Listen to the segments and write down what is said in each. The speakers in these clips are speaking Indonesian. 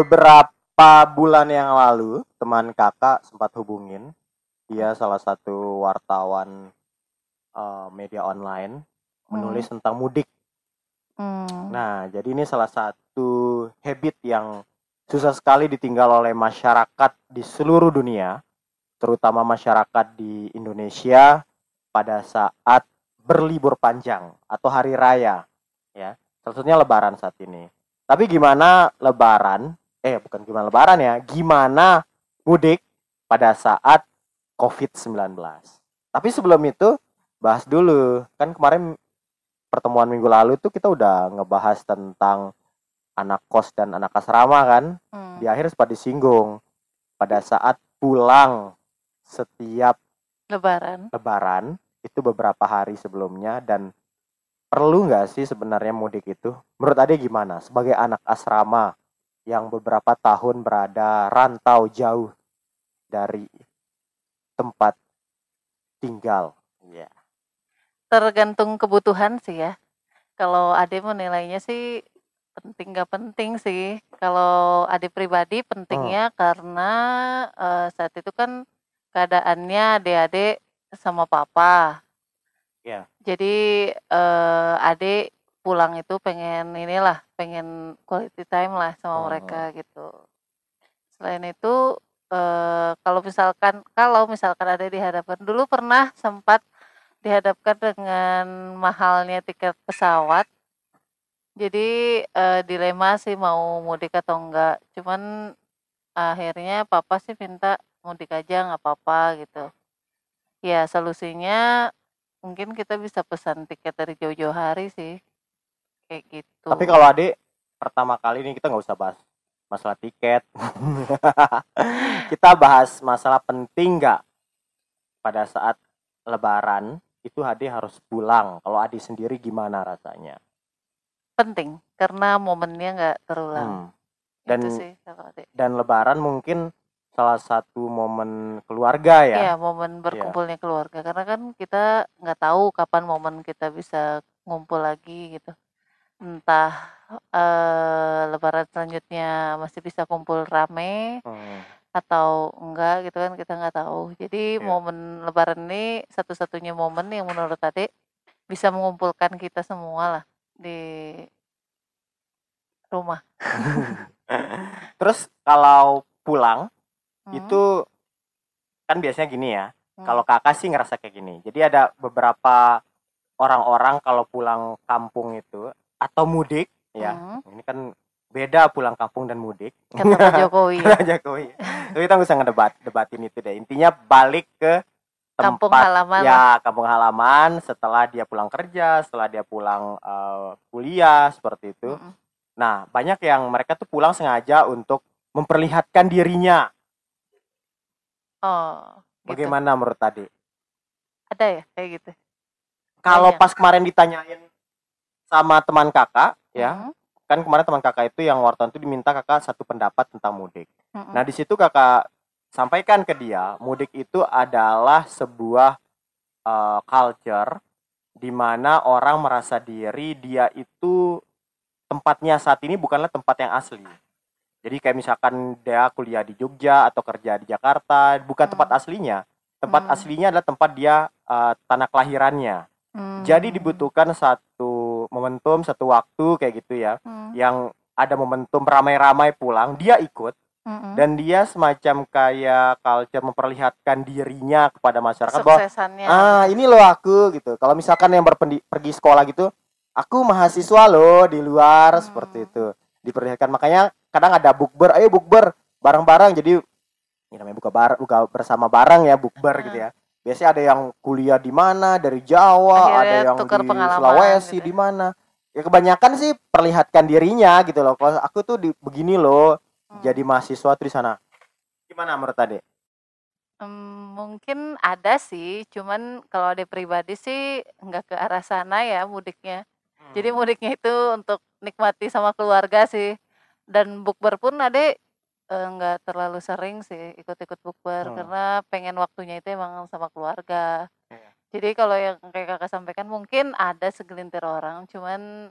beberapa bulan yang lalu teman kakak sempat hubungin dia salah satu wartawan eh, media online menulis tentang mudik Hmm. Nah, jadi ini salah satu habit yang susah sekali ditinggal oleh masyarakat di seluruh dunia, terutama masyarakat di Indonesia pada saat berlibur panjang atau hari raya, ya. Salah satunya Lebaran saat ini. Tapi gimana Lebaran? Eh, bukan gimana Lebaran ya, gimana mudik pada saat COVID-19? Tapi sebelum itu bahas dulu, kan kemarin pertemuan minggu lalu tuh kita udah ngebahas tentang anak kos dan anak asrama kan Hmm. di akhir sempat disinggung pada saat pulang setiap Lebaran. lebaran itu beberapa hari sebelumnya dan perlu nggak sih sebenarnya mudik itu menurut Ade gimana sebagai anak asrama yang beberapa tahun berada rantau jauh dari tempat tinggal ya Tergantung kebutuhan sih ya. Kalau Ade menilainya sih penting gak penting sih. Kalau Ade pribadi pentingnya karena eh, saat itu kan keadaannya adik-adik sama papa. Iya. Jadi eh, Ade pulang itu pengen inilah, pengen quality time lah sama Hmm. mereka gitu. Selain itu eh, kalau misalkan kalau misalkan ada dihadapkan dulu pernah sempat dihadapkan dengan mahalnya tiket pesawat. Jadi eh, dilema sih mau mudik atau enggak. Cuman akhirnya papa sih minta mudik aja nggak apa-apa gitu. Ya solusinya mungkin kita bisa pesan tiket dari jauh-jauh hari sih. Kayak gitu. Tapi kalau adik pertama kali ini kita nggak usah bahas masalah tiket. kita bahas masalah penting nggak pada saat Lebaran itu adik harus pulang. Kalau adik sendiri gimana rasanya? penting karena momennya nggak terulang. Hmm. Dan itu sih kalau Ade. dan Lebaran mungkin salah satu momen keluarga ya. Iya, momen berkumpulnya keluarga karena kan kita nggak tahu kapan momen kita bisa ngumpul lagi gitu. Entah eh, lebaran selanjutnya masih bisa kumpul rame Hmm. atau enggak gitu kan kita nggak tahu. Jadi Iya. momen lebaran ini satu-satunya momen yang menurut Ade bisa mengumpulkan kita semua lah di rumah. Terus kalau pulang Hmm, itu kan biasanya gini ya. hmm, Kalau kakak sih ngerasa kayak gini. Jadi ada beberapa orang-orang kalau pulang kampung itu atau mudik ya. hmm, Ini kan beda pulang kampung dan mudik. kata Pak Jokowi. Pak Jokowi. Tapi kita nggak usah ngedebat debatin itu deh. Intinya balik ke tempat Kampung halaman ya kampung halaman setelah dia pulang kerja, setelah dia pulang eh, kuliah seperti itu. Mm-mm. Nah, banyak yang mereka tuh pulang sengaja untuk memperlihatkan dirinya. Oh, gitu. Bagaimana menurut tadi? Ada ya kayak gitu. Kalau pas kemarin ditanyain sama teman kakak, ya, Mm-mm, kan kemarin teman kakak itu yang wartawan itu diminta kakak satu pendapat tentang mudik. mm-mm. Nah, di situ kakak sampaikan ke dia, mudik itu adalah sebuah eh, culture di mana orang merasa diri dia itu tempatnya saat ini bukanlah tempat yang asli. Jadi kayak misalkan dia kuliah di Jogja atau kerja di Jakarta, bukan Hmm. tempat aslinya. Tempat Hmm. aslinya adalah tempat dia eh, tanah kelahirannya. Hmm. Jadi dibutuhkan satu momentum, satu waktu kayak gitu ya, Hmm, yang ada momentum ramai-ramai pulang, dia ikut mm-mm. dan dia semacam kayak culture memperlihatkan dirinya kepada masyarakat bahwa ah ini loh aku gitu. Kalau misalkan yang berpendi- pergi sekolah gitu, aku mahasiswa loh di luar Hmm. seperti itu. Diperlihatkan makanya kadang ada bukber, ayo bukber bareng-bareng jadi ini namanya buka bar buka bersama bareng ya bukber Hmm. gitu ya. Biasanya ada yang kuliah di mana dari Jawa, Akhirnya ada yang tukar di pengalaman Sulawesi gitu. di mana. Ya kebanyakan sih perlihatkan dirinya gitu loh. Kalau aku tuh di, begini loh, Hmm. jadi mahasiswa tuh di sana. Gimana menurut tadi? Em, mungkin ada sih, cuman kalau ada pribadi sih nggak ke arah sana ya mudiknya. Jadi Hmm. mudiknya itu untuk nikmati sama keluarga sih. Dan bukber pun ade eh, nggak terlalu sering sih ikut-ikut bukber Hmm. karena pengen waktunya itu emang sama keluarga. Iya. Jadi kalau yang kayak kakak sampaikan mungkin ada segelintir orang, cuman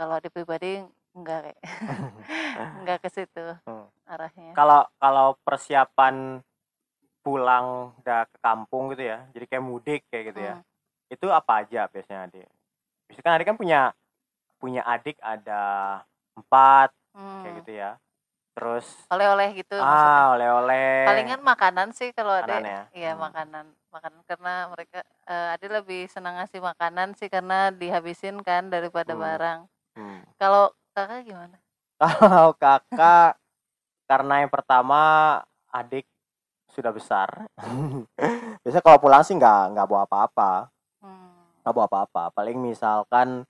kalau ada pribadi enggak kayak enggak ke situ Hmm. arahnya Kalau kalau persiapan pulang udah ke kampung gitu ya, jadi kayak mudik kayak gitu ya. Hmm. Itu apa aja biasanya adik? Biasanya kan adik kan punya punya adik ada empat Hmm. kayak gitu ya. Terus oleh-oleh gitu maksudnya ah oleh-oleh. palingan makanan sih kalau ada ya? iya Hmm. makanan makanan karena mereka eh Ade lebih senang ngasih makanan sih karena dihabisin kan daripada Hmm. barang Hmm. kalau kakak gimana Kalau kakak karena yang pertama adik sudah besar. Biasanya kalau pulang sih nggak nggak bawa apa-apa. hmm. nggak bawa apa-apa paling misalkan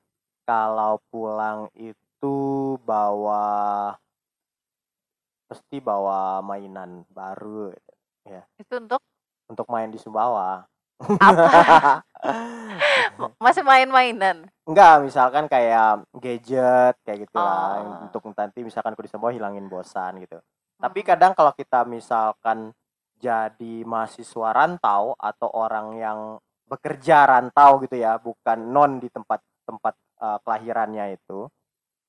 kalau pulang itu bawa pasti bawa mainan baru gitu. itu untuk untuk main di Sumbawa apa masih main-mainan enggak misalkan kayak gadget kayak gitu lah Oh. untuk nanti misalkan aku di Sumbawa hilangin bosan gitu tapi Hmm. kadang kalau kita misalkan jadi mahasiswa rantau atau orang yang bekerja rantau gitu ya bukan non di tempat tempat eh, kelahirannya itu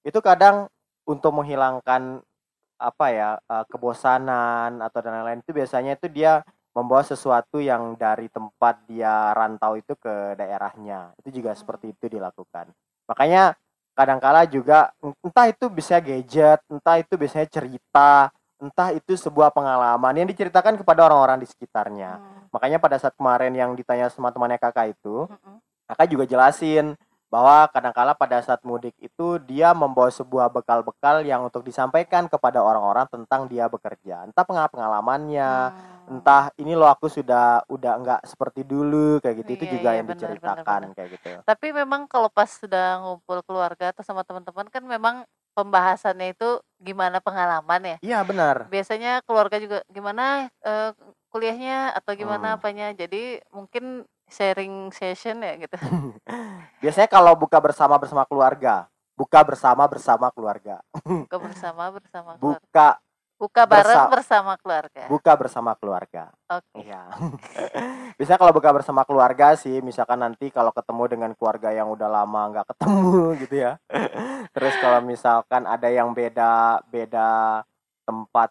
itu kadang untuk menghilangkan apa ya eh, kebosanan atau dan lain-lain itu biasanya itu dia membawa sesuatu yang dari tempat dia rantau itu ke daerahnya itu juga Hmm. seperti itu dilakukan makanya kadangkala juga entah itu bisa gadget entah itu biasanya cerita entah itu sebuah pengalaman yang diceritakan kepada orang-orang di sekitarnya Hmm. makanya pada saat kemarin yang ditanya sama temannya kakak itu Mm-mm. kakak juga jelasin bahwa kadangkala pada saat mudik itu dia membawa sebuah bekal-bekal yang untuk disampaikan kepada orang-orang tentang dia bekerja. Entah pengal- pengalamannya Hmm. entah ini loh aku sudah udah nggak seperti dulu kayak gitu. Itu Iya, juga iya, yang benar, diceritakan benar, kayak gitu. Tapi memang kalau pas sudah ngumpul keluarga atau sama teman-teman kan memang pembahasannya itu gimana pengalaman ya? Iya benar. Biasanya keluarga juga gimana eh, kuliahnya atau gimana Hmm. apanya? Jadi mungkin sharing session ya gitu. Biasanya kalau buka bersama bersama keluarga buka bersama bersama keluarga. Buka bersama bersama keluarga. Buka buka bareng bersa- bersama keluarga. Buka bersama keluarga. Oke. Iya. Biasanya kalau buka bersama keluarga sih, misalkan nanti kalau ketemu dengan keluarga yang udah lama nggak ketemu gitu ya. Terus kalau misalkan ada yang beda beda tempat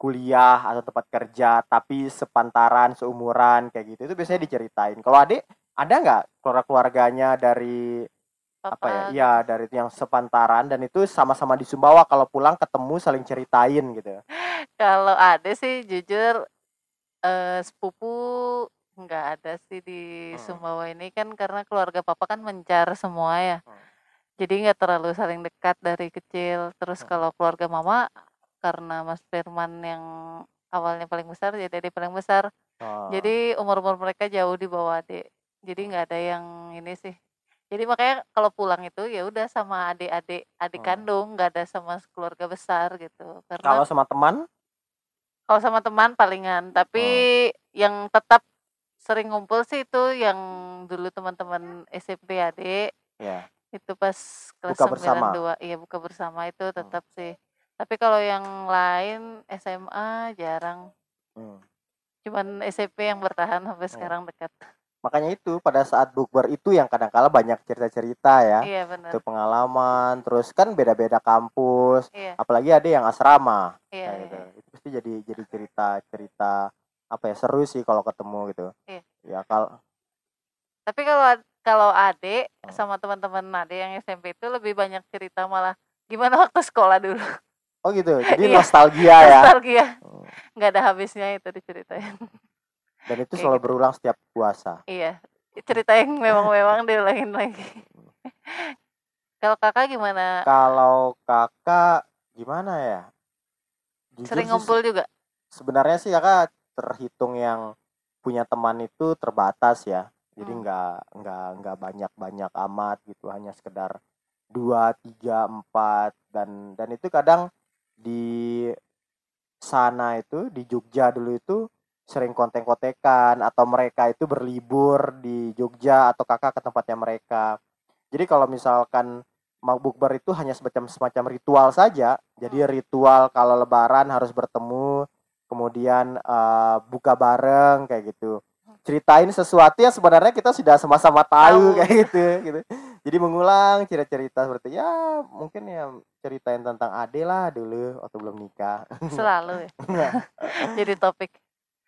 kuliah atau tempat kerja tapi sepantaran seumuran kayak gitu itu biasanya diceritain. Kalau adik ada nggak keluarga keluarganya dari apa ya? Papa Iya dari yang sepantaran dan itu sama-sama di Sumbawa kalau pulang ketemu saling ceritain gitu. kalau ada sih jujur eh, sepupu nggak ada sih di Hmm. Sumbawa ini kan karena keluarga papa kan mencar semua ya Hmm. jadi nggak terlalu saling dekat dari kecil terus Hmm. kalau keluarga mama karena Mas Firman yang awalnya paling besar jadi adik paling besar. Oh. jadi umur-umur mereka jauh di bawah adik. Jadi nggak ada yang ini sih. Jadi makanya kalau pulang itu ya udah sama adik-adik adik Hmm. kandung nggak ada sama keluarga besar gitu. Karena kalau sama teman? Kalau sama teman palingan. Tapi yang tetap sering ngumpul sih itu yang dulu teman-teman SMP adik. Ya. itu pas kelas Buka bersama. 92 iya buka bersama itu tetap sih tapi kalau yang lain SMA jarang Hmm. cuman SMP yang bertahan sampai Hmm. sekarang dekat makanya itu pada saat bukber itu yang kadang-kala banyak cerita-cerita ya iya itu pengalaman terus kan beda-beda kampus iya apalagi ada yang asrama iya, iya. gitu itu pasti jadi jadi cerita-cerita apa ya seru sih kalau ketemu gitu Iya. ya kalau tapi kalau kalau adik Hmm. sama teman-teman adik yang SMP itu lebih banyak cerita malah gimana waktu sekolah dulu oh gitu jadi Iya. nostalgia ya nostalgia Hmm. nggak ada habisnya itu diceritain dan itu selalu gitu. berulang setiap puasa Iya, cerita yang memang-memang diulangin lagi. Kalau kakak gimana? kalau kakak gimana ya Jujur Sering sih, ngumpul juga? sebenarnya sih kakak terhitung yang punya teman itu terbatas ya jadi Hmm. nggak nggak nggak banyak banyak amat gitu hanya sekedar dua tiga empat dan dan itu kadang di sana itu di Jogja dulu itu sering kontek-kontekan atau mereka itu berlibur di Jogja atau kakak ke tempatnya mereka. Jadi kalau misalkan mau bukber itu hanya semacam semacam ritual saja. Jadi ritual kalau lebaran harus bertemu kemudian eh, buka bareng kayak gitu. Ceritain sesuatu yang sebenarnya kita sudah sama-sama tahu Tahu. kayak gitu gitu Jadi mengulang cerita-cerita seperti ya mungkin ya ceritain tentang Ade lah dulu waktu belum nikah. Selalu ya. Jadi topik.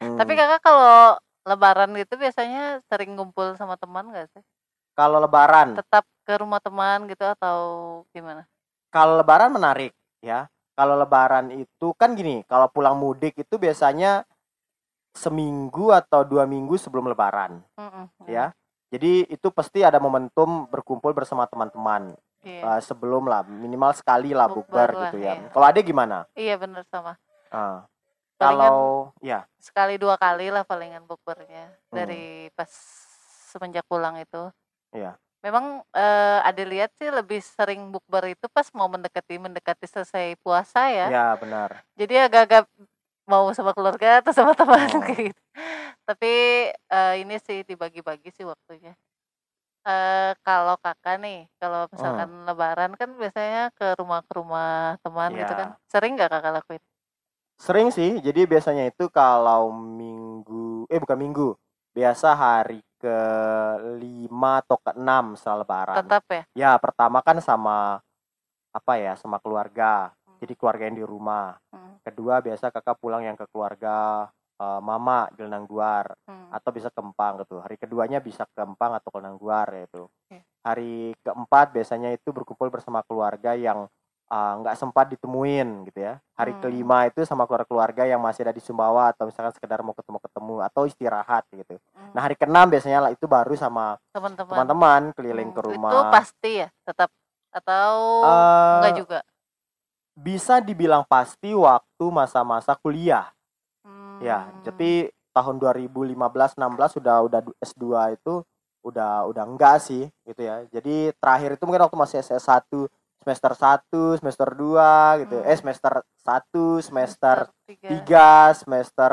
Hmm. Tapi kakak kalau lebaran gitu biasanya sering ngumpul sama teman gak sih? kalau lebaran, Tetap ke rumah teman gitu atau gimana? kalau lebaran menarik ya. Kalau lebaran itu kan gini, kalau pulang mudik itu biasanya seminggu atau dua minggu sebelum lebaran Mm-mm, ya. Jadi itu pasti ada momentum berkumpul bersama teman-teman Iya. eh, sebelum lah minimal sekali lah Bukber bukber lah, gitu ya. iya. Kalau Ade gimana? Iya bener sama. Palingan kalau ya sekali dua kali lah palingan bukbernya Hmm. dari pas semenjak pulang itu. Iya. Memang eh, ada lihat sih lebih sering bukber itu pas mau mendekati mendekati selesai puasa ya. ya benar. Jadi agak-agak mau sama keluarga atau sama teman Oh. gitu. Tapi eh, ini sih dibagi-bagi sih waktunya. Eh kalau kakak nih, kalau misalkan lebaran kan biasanya ke rumah ke rumah teman gitu Iya. kan. Sering nggak kakak lakuin? Sering sih. Jadi biasanya itu kalau minggu eh bukan minggu. Biasa hari ke lima atau ke enam setelah lebaran. Tetap ya? Ya, pertama kan sama apa ya, sama keluarga. Jadi keluarga yang di rumah. Hmm, Kedua biasa kakak pulang yang ke keluarga eh, mama di Lenangguar hmm. atau bisa ke Empang gitu. Hari keduanya bisa ke Empang atau ke Lenangguar itu. Oke. Hari keempat biasanya itu berkumpul bersama keluarga yang eh, nggak sempat ditemuin gitu ya. Hari Hmm. kelima itu sama keluarga-keluarga yang masih ada di Sumbawa atau misalkan sekedar mau ketemu-ketemu atau istirahat gitu. Hmm. Nah hari keenam biasanya lah itu baru sama teman-teman keliling Hmm, ke rumah. Itu pasti ya, tetap atau Eh, enggak juga? Bisa dibilang pasti waktu masa-masa kuliah. Ya, Hmm, jadi tahun 2015-16 sudah udah du- S2 itu udah udah enggak sih gitu ya. Jadi terakhir itu mungkin waktu masih SS1 semester 1, semester 2 gitu. Hmm. Eh semester 1, semester tiga. 3, semester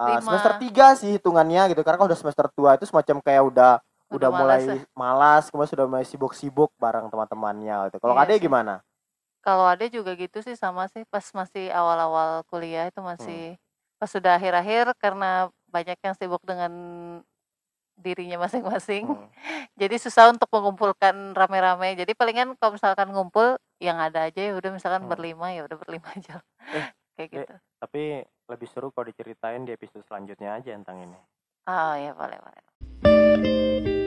uh, semester 3 sih hitungannya gitu. Karena kalau udah semester tua itu semacam kayak udah udah, mulai malas ya. malas, kemudian sudah mulai sibuk-sibuk bareng teman-temannya gitu. Kalau Iya sih. gimana? Kalau ada juga gitu sih sama sih pas masih awal-awal kuliah itu masih pas sudah akhir-akhir karena banyak yang sibuk dengan dirinya masing-masing. Hmm. Jadi susah untuk mengumpulkan rame-rame. Jadi palingan kalau misalkan ngumpul yang ada aja ya udah misalkan Hmm. berlima ya udah berlima aja. Eh, Kayak eh. gitu. Tapi lebih seru kalau diceritain di episode selanjutnya aja tentang ini. Oh ya boleh boleh.